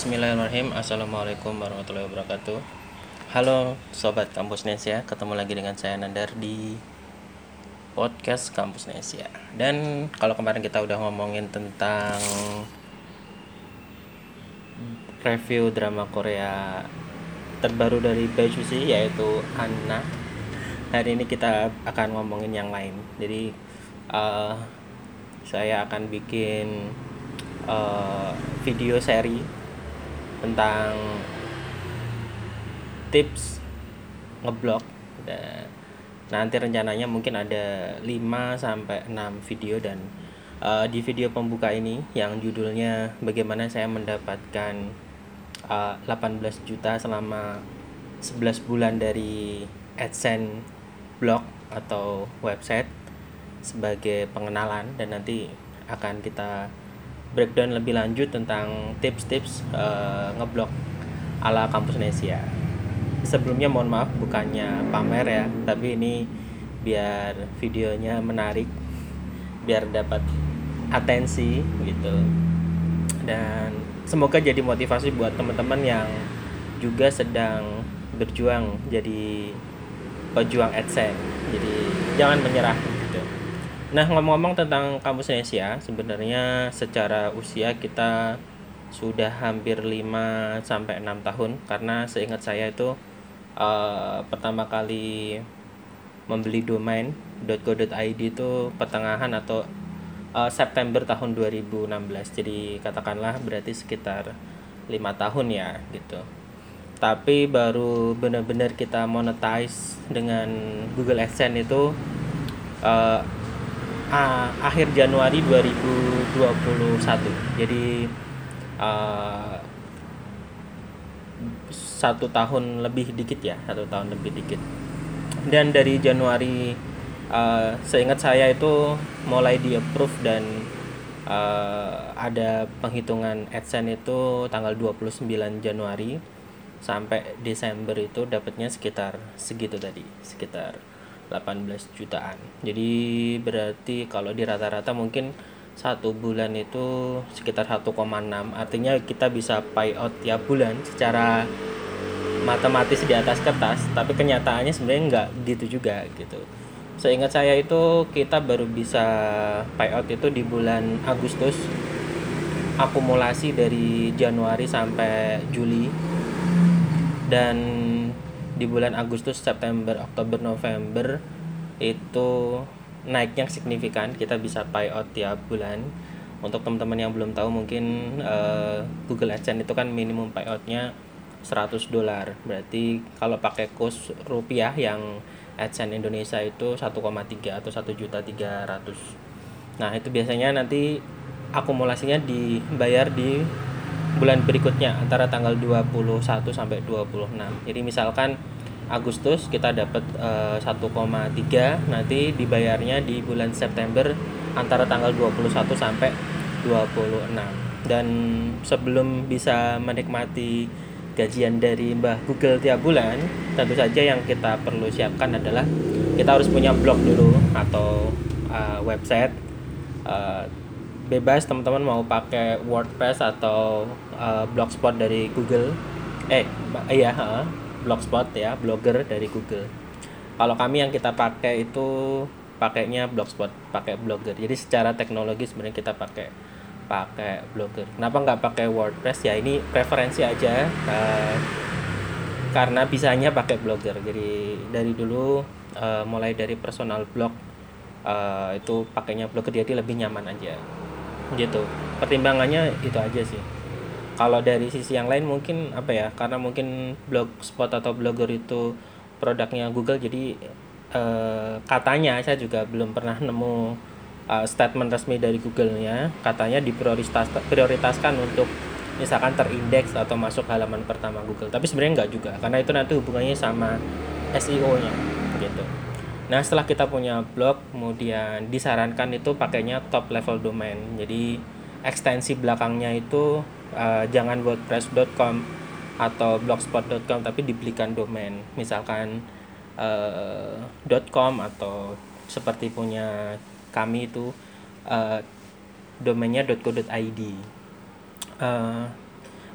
Bismillahirrahmanirrahim. Assalamualaikum warahmatullahi wabarakatuh. Halo Sobat Kampus Nesia. Ketemu lagi dengan saya Nandar di Podcast Kampus Nesia. Dan kalau kemarin kita udah ngomongin tentang Review drama Korea terbaru dari Bajusi yaitu Anna. Hari ini kita akan ngomongin yang lain. Jadi uh, saya akan bikin uh, video seri tentang tips ngeblok. Nanti rencananya mungkin ada 5 sampai 6 video dan uh, di video pembuka ini yang judulnya bagaimana saya mendapatkan uh, eh, 18 juta selama 11 bulan dari AdSense blog atau website sebagai pengenalan dan nanti akan kita breakdown lebih lanjut tentang tips-tips uh, ngeblok ala kampus Nesia. Sebelumnya mohon maaf bukannya pamer ya, tapi ini biar videonya menarik, biar dapat atensi gitu. Dan semoga jadi motivasi buat teman-teman yang juga sedang berjuang jadi pejuang AdSense. Jadi jangan menyerah Nah, ngomong-ngomong tentang kampus Indonesia, sebenarnya secara usia kita sudah hampir 5 sampai 6 tahun karena seingat saya itu uh, pertama kali membeli domain .co.id itu pertengahan atau uh, September tahun 2016. Jadi katakanlah berarti sekitar lima tahun ya gitu. Tapi baru benar-benar kita monetize dengan Google AdSense itu uh, uh, akhir Januari 2021 jadi uh, satu tahun lebih dikit ya satu tahun lebih dikit. Dan dari Januari uh, seingat saya itu mulai di approve dan uh, ada penghitungan AdSense itu tanggal 29 Januari sampai Desember itu dapatnya sekitar segitu tadi sekitar 18 jutaan. Jadi berarti kalau di rata-rata mungkin satu bulan itu sekitar 1,6 artinya kita bisa pay out tiap bulan secara matematis di atas kertas tapi kenyataannya sebenarnya nggak gitu juga gitu. Seingat saya itu kita baru bisa pay out itu di bulan Agustus. Akumulasi dari Januari sampai Juli. Dan di bulan Agustus, September, Oktober, November itu naiknya signifikan. Kita bisa buy out tiap bulan. Untuk teman-teman yang belum tahu mungkin uh, Google AdSense itu kan minimum payoutnya 100 dolar. Berarti kalau pakai kurs rupiah yang AdSense Indonesia itu 1,3 atau 1 juta 300. Nah, itu biasanya nanti akumulasinya dibayar di bulan berikutnya antara tanggal 21 sampai 26. Jadi misalkan Agustus kita dapat uh, eh, 1,3 nanti dibayarnya di bulan September antara tanggal 21 sampai 26. Dan sebelum bisa menikmati gajian dari Mbah Google tiap bulan, tentu saja yang kita perlu siapkan adalah kita harus punya blog dulu atau uh, website uh, bebas teman-teman mau pakai WordPress atau uh, Blogspot dari Google. Eh iya uh, Blogspot ya blogger dari Google. Kalau kami yang kita pakai itu pakainya Blogspot pakai blogger. Jadi secara teknologi sebenarnya kita pakai pakai blogger. Kenapa nggak pakai WordPress? Ya ini preferensi aja uh, karena bisanya pakai blogger. Jadi dari dulu uh, mulai dari personal blog uh, itu pakainya blogger jadi lebih nyaman aja gitu. Pertimbangannya itu aja sih. Kalau dari sisi yang lain mungkin apa ya karena mungkin blogspot atau blogger itu produknya Google jadi eh, katanya saya juga belum pernah nemu uh, statement resmi dari Google-nya. Katanya diprioritas prioritaskan untuk misalkan terindeks atau masuk halaman pertama Google. Tapi sebenarnya nggak juga karena itu nanti hubungannya sama SEO-nya gitu Nah setelah kita punya blog kemudian disarankan itu pakainya top level domain. Jadi ekstensi belakangnya itu uh, jangan wordpress.com atau blogspot.com tapi dibelikan domain. Misalkan uh, .com atau seperti punya kami itu uh, domainnya .co.id uh,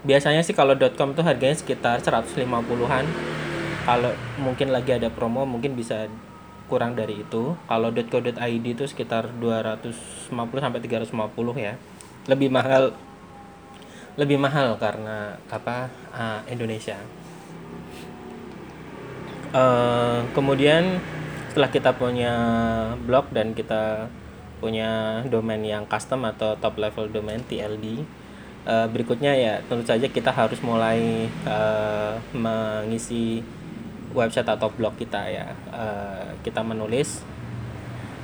biasanya sih kalau .com tuh harganya sekitar 150-an kalau mungkin lagi ada promo mungkin bisa kurang dari itu. Kalau .co.id itu sekitar 250 sampai 350 ya. Lebih mahal lebih mahal karena apa uh, Indonesia. Uh, kemudian setelah kita punya blog dan kita punya domain yang custom atau top level domain TLD uh, berikutnya ya tentu saja kita harus mulai uh, mengisi website atau blog kita ya. Uh, kita menulis.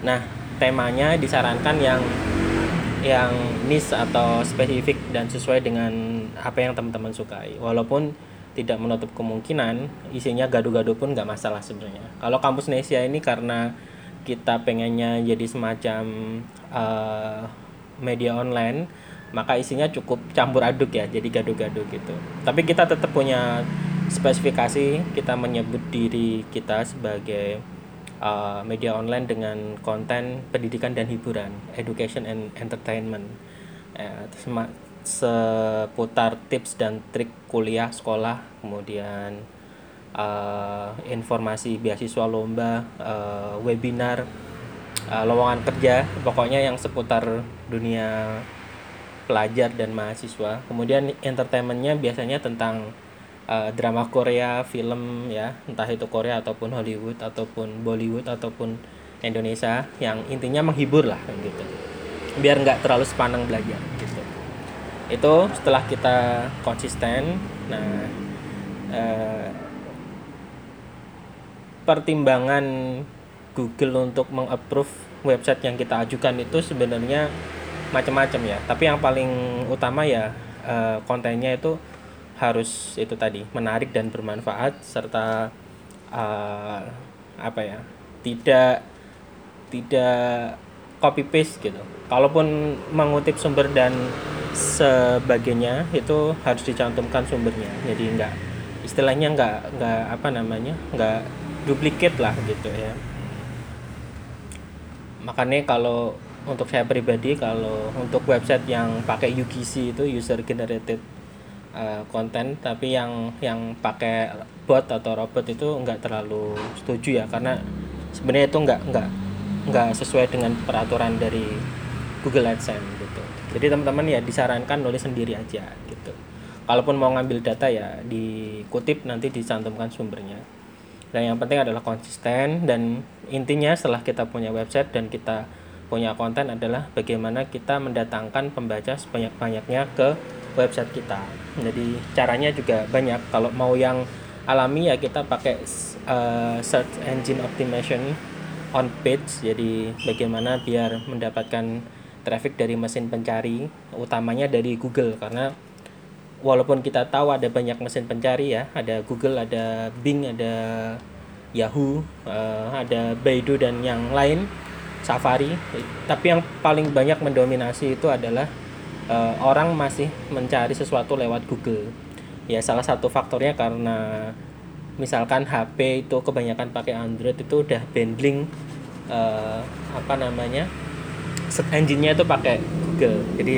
Nah temanya disarankan yang yang niche atau spesifik dan sesuai dengan apa yang teman-teman sukai. Walaupun tidak menutup kemungkinan isinya gaduh-gaduh pun nggak masalah sebenarnya. Kalau kampus Nesia ini karena kita pengennya jadi semacam uh, media online maka isinya cukup campur aduk ya jadi gaduh-gaduh gitu. Tapi kita tetap punya spesifikasi kita menyebut diri kita sebagai uh, media online dengan konten pendidikan dan hiburan, education and entertainment. Uh, seputar tips dan trik kuliah sekolah, kemudian uh, informasi beasiswa lomba, uh, webinar, uh, lowongan kerja, pokoknya yang seputar dunia pelajar dan mahasiswa. Kemudian entertainmentnya biasanya tentang uh, drama Korea, film ya, entah itu Korea ataupun Hollywood ataupun Bollywood ataupun Indonesia yang intinya menghibur lah gitu. Biar nggak terlalu sepanang belajar gitu. Itu setelah kita konsisten, nah uh, pertimbangan Google untuk mengapprove website yang kita ajukan itu sebenarnya macam-macam ya. Tapi yang paling utama ya uh, kontennya itu harus itu tadi menarik dan bermanfaat serta uh, apa ya tidak tidak copy paste gitu. Kalaupun mengutip sumber dan sebagainya itu harus dicantumkan sumbernya. Jadi enggak istilahnya enggak enggak apa namanya enggak duplikat lah gitu ya. Makanya kalau untuk saya pribadi kalau untuk website yang pakai UGC itu user generated uh, konten tapi yang yang pakai bot atau robot itu nggak terlalu setuju ya karena sebenarnya itu nggak nggak nggak sesuai dengan peraturan dari Google AdSense gitu. Jadi teman-teman ya disarankan nulis sendiri aja gitu. Kalaupun mau ngambil data ya dikutip nanti dicantumkan sumbernya. Dan yang penting adalah konsisten dan intinya setelah kita punya website dan kita punya konten adalah bagaimana kita mendatangkan pembaca sebanyak-banyaknya ke website kita. Jadi caranya juga banyak. Kalau mau yang alami ya kita pakai uh, search engine optimization on page. Jadi bagaimana biar mendapatkan traffic dari mesin pencari utamanya dari Google karena walaupun kita tahu ada banyak mesin pencari ya, ada Google, ada Bing, ada Yahoo, uh, ada Baidu dan yang lain, Safari. Tapi yang paling banyak mendominasi itu adalah uh, orang masih mencari sesuatu lewat Google. Ya salah satu faktornya karena misalkan HP itu kebanyakan pakai Android itu udah bundling uh, apa namanya engine-nya itu pakai Google. Jadi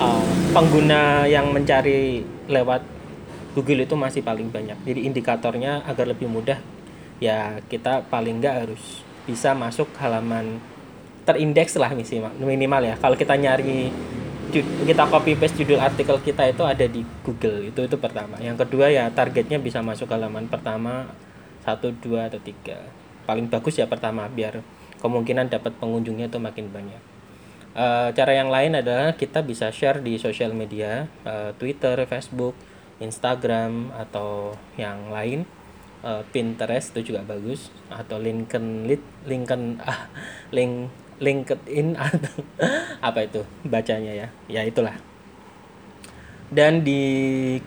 uh, pengguna yang mencari lewat Google itu masih paling banyak. Jadi indikatornya agar lebih mudah ya kita paling nggak harus bisa masuk halaman terindeks lah minimal ya. Kalau kita nyari kita copy paste judul artikel kita itu ada di Google. Itu itu pertama. Yang kedua ya targetnya bisa masuk halaman pertama satu dua atau tiga. Paling bagus ya pertama biar kemungkinan dapat pengunjungnya itu makin banyak. Uh, cara yang lain adalah kita bisa share di sosial media uh, Twitter Facebook Instagram atau yang lain. Uh, Pinterest itu juga bagus atau LinkedIn LinkedIn ah, link LinkedIn atau apa itu bacanya ya? Ya itulah. Dan di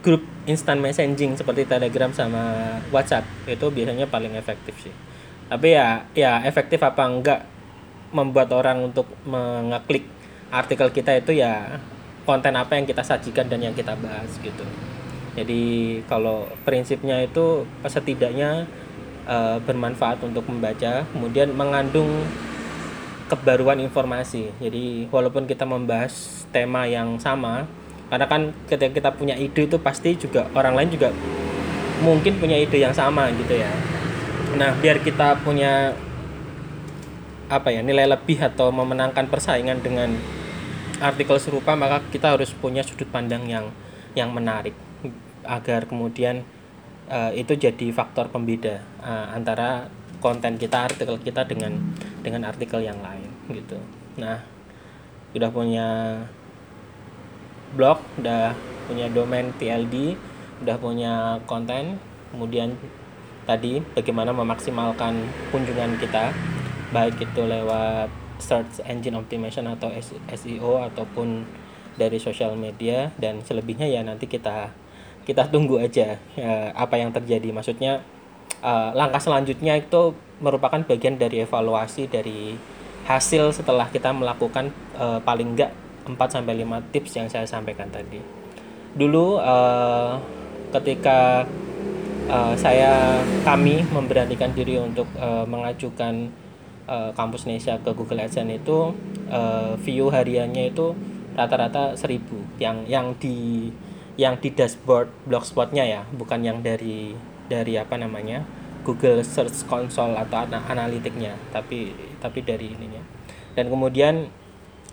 grup instant messaging seperti Telegram sama WhatsApp itu biasanya paling efektif sih. Tapi ya ya efektif apa enggak membuat orang untuk mengeklik artikel kita itu ya konten apa yang kita sajikan dan yang kita bahas gitu. Jadi kalau prinsipnya itu setidaknya uh, bermanfaat untuk membaca kemudian mengandung kebaruan informasi. Jadi walaupun kita membahas tema yang sama, karena kan ketika kita punya ide itu pasti juga orang lain juga mungkin punya ide yang sama gitu ya nah biar kita punya apa ya nilai lebih atau memenangkan persaingan dengan artikel serupa maka kita harus punya sudut pandang yang yang menarik agar kemudian uh, itu jadi faktor pembeda uh, antara konten kita artikel kita dengan dengan artikel yang lain gitu. Nah udah punya blog udah punya domain TLD udah punya konten kemudian tadi bagaimana memaksimalkan kunjungan kita baik itu lewat search engine optimization atau SEO ataupun dari sosial media dan selebihnya ya nanti kita kita tunggu aja ya, apa yang terjadi. Maksudnya uh, langkah selanjutnya itu merupakan bagian dari evaluasi dari hasil setelah kita melakukan uh, paling enggak 4 sampai 5 tips yang saya sampaikan tadi. Dulu uh, ketika uh, saya kami memberanikan diri untuk uh, mengajukan uh, kampus Indonesia ke Google AdSense itu uh, view hariannya itu rata-rata 1000 yang yang di yang di dashboard blogspotnya ya bukan yang dari dari apa namanya Google Search Console atau analitiknya tapi tapi dari ininya dan kemudian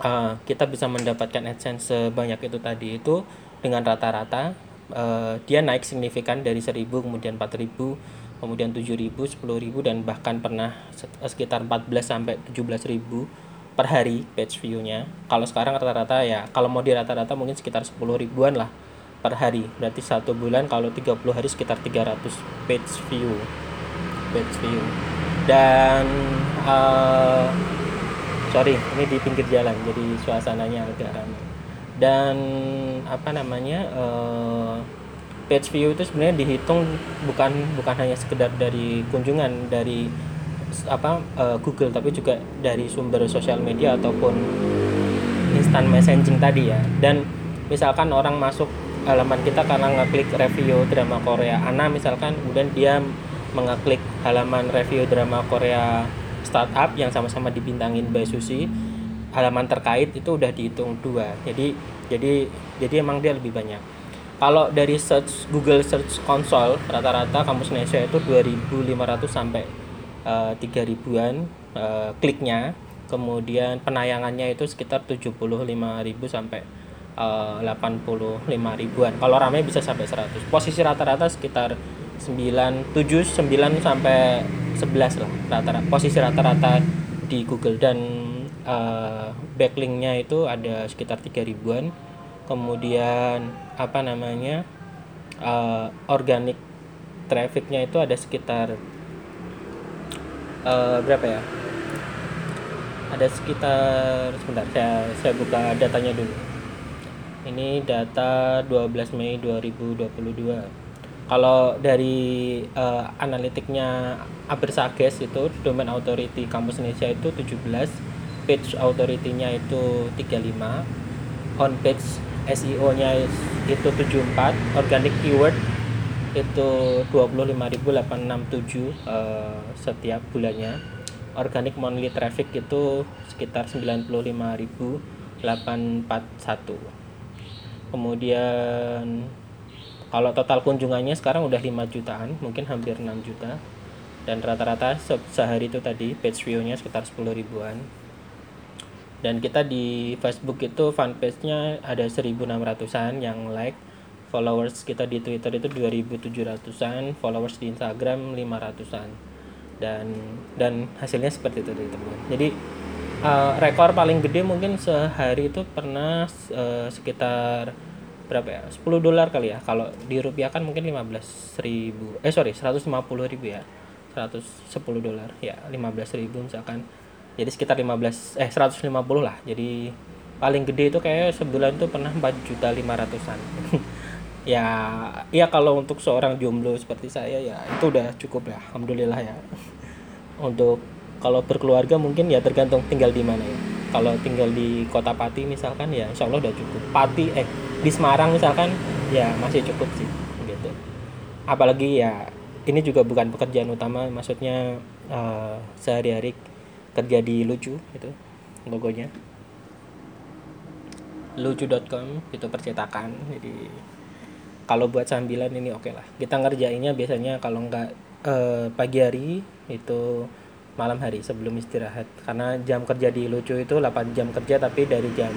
uh, kita bisa mendapatkan AdSense sebanyak itu tadi itu dengan rata-rata uh, dia naik signifikan dari 1000 kemudian 4000 kemudian 7.000, 10.000 dan bahkan pernah sekitar 14 sampai 17.000 per hari page view-nya. Kalau sekarang rata-rata ya kalau mau di rata-rata mungkin sekitar 10 ribuan lah per hari. Berarti satu bulan kalau 30 hari sekitar 300 page view. Page view. Dan uh, sorry, ini di pinggir jalan jadi suasananya agak ramai. Dan apa namanya? Uh, page view itu sebenarnya dihitung bukan bukan hanya sekedar dari kunjungan dari apa uh, Google tapi juga dari sumber sosial media ataupun instant messaging tadi ya dan misalkan orang masuk halaman kita karena ngeklik review drama Korea. Ana misalkan kemudian dia mengeklik halaman review drama Korea startup yang sama-sama dibintangin Mbak Susi halaman terkait itu udah dihitung dua. Jadi jadi jadi emang dia lebih banyak. Kalau dari search Google Search Console rata-rata kampus Indonesia itu 2.500 sampai uh, 3.000-an uh, kliknya. Kemudian penayangannya itu sekitar 75.000 sampai uh, 85 ribuan. Kalau ramai bisa sampai 100 posisi rata-rata sekitar 9 7 9 sampai 11 lah rata-rata. Posisi rata-rata di Google dan uh, backlinknya itu ada sekitar 3 ribuan. Kemudian apa namanya uh, organic trafficnya itu ada sekitar uh, berapa ya? Ada sekitar sebentar saya saya buka datanya dulu ini data 12 Mei 2022 kalau dari uh, analitiknya Abersages itu domain authority kampus Indonesia itu 17 page authority-nya itu 35 on page SEO-nya itu 74, organic keyword itu 25.867 uh, setiap bulannya. Organic monthly traffic itu sekitar 95.841. Kemudian kalau total kunjungannya sekarang udah 5 jutaan, mungkin hampir 6 juta. Dan rata-rata se sehari itu tadi page view-nya sekitar 10 ribuan. Dan kita di Facebook itu fanpage-nya ada 1600-an yang like. Followers kita di Twitter itu 2700-an followers di Instagram 500-an dan dan hasilnya seperti itu teman-teman. Jadi uh, rekor paling gede mungkin sehari itu pernah uh, sekitar berapa ya? 10 dolar kali ya. Kalau di rupiah kan mungkin 15 ribu. Eh sorry 150 ribu ya. 110 dolar. Ya 15 ribu misalkan. Jadi sekitar 15 eh 150 lah. Jadi paling gede itu kayak sebulan itu pernah 4 juta 500an ya ya kalau untuk seorang jomblo seperti saya ya itu udah cukup ya alhamdulillah ya. Untuk kalau berkeluarga mungkin ya tergantung tinggal di mana ya. Kalau tinggal di kota Pati misalkan ya insya Allah udah cukup. Pati eh di Semarang misalkan ya masih cukup sih gitu. Apalagi ya ini juga bukan pekerjaan utama maksudnya uh, sehari-hari terjadi lucu itu logonya. Lucu.com itu percetakan jadi kalau buat sambilan ini oke okay lah. Kita ngerjainnya biasanya kalau nggak eh, pagi hari itu malam hari sebelum istirahat. Karena jam kerja di lucu itu 8 jam kerja tapi dari jam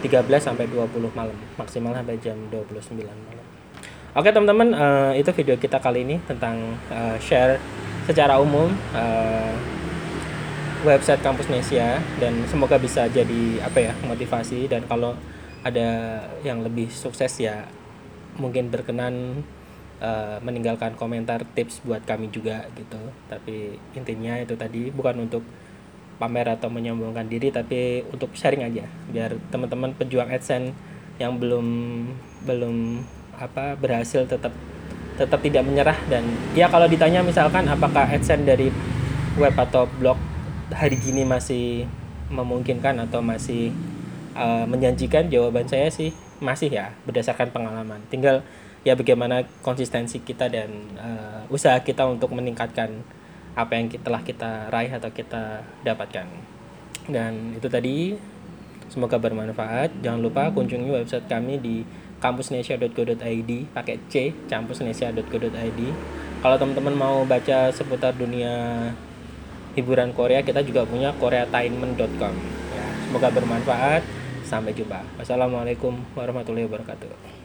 13 sampai 20 malam. Maksimal sampai jam 29 malam. Oke teman-teman uh, itu video kita kali ini tentang uh, share secara umum uh, website kampus Nesia. Dan semoga bisa jadi apa ya motivasi. Dan kalau ada yang lebih sukses ya mungkin berkenan uh, meninggalkan komentar tips buat kami juga gitu. Tapi intinya itu tadi bukan untuk pamer atau menyombongkan diri tapi untuk sharing aja. Biar teman-teman pejuang AdSense yang belum belum apa berhasil tetap tetap tidak menyerah. Dan ya kalau ditanya misalkan apakah AdSense dari web atau blog hari gini masih memungkinkan atau masih uh, menjanjikan? Jawaban saya sih masih ya berdasarkan pengalaman. Tinggal ya bagaimana konsistensi kita dan uh, usaha kita untuk meningkatkan apa yang telah kita raih atau kita dapatkan. Dan itu tadi semoga bermanfaat. Jangan lupa kunjungi website kami di kampusnesia.go.id pakai c kampusnesia.go.id kalau teman-teman mau baca seputar dunia hiburan Korea kita juga punya koreatainment.com ya semoga bermanfaat. Sampai jumpa. Wassalamualaikum warahmatullahi wabarakatuh.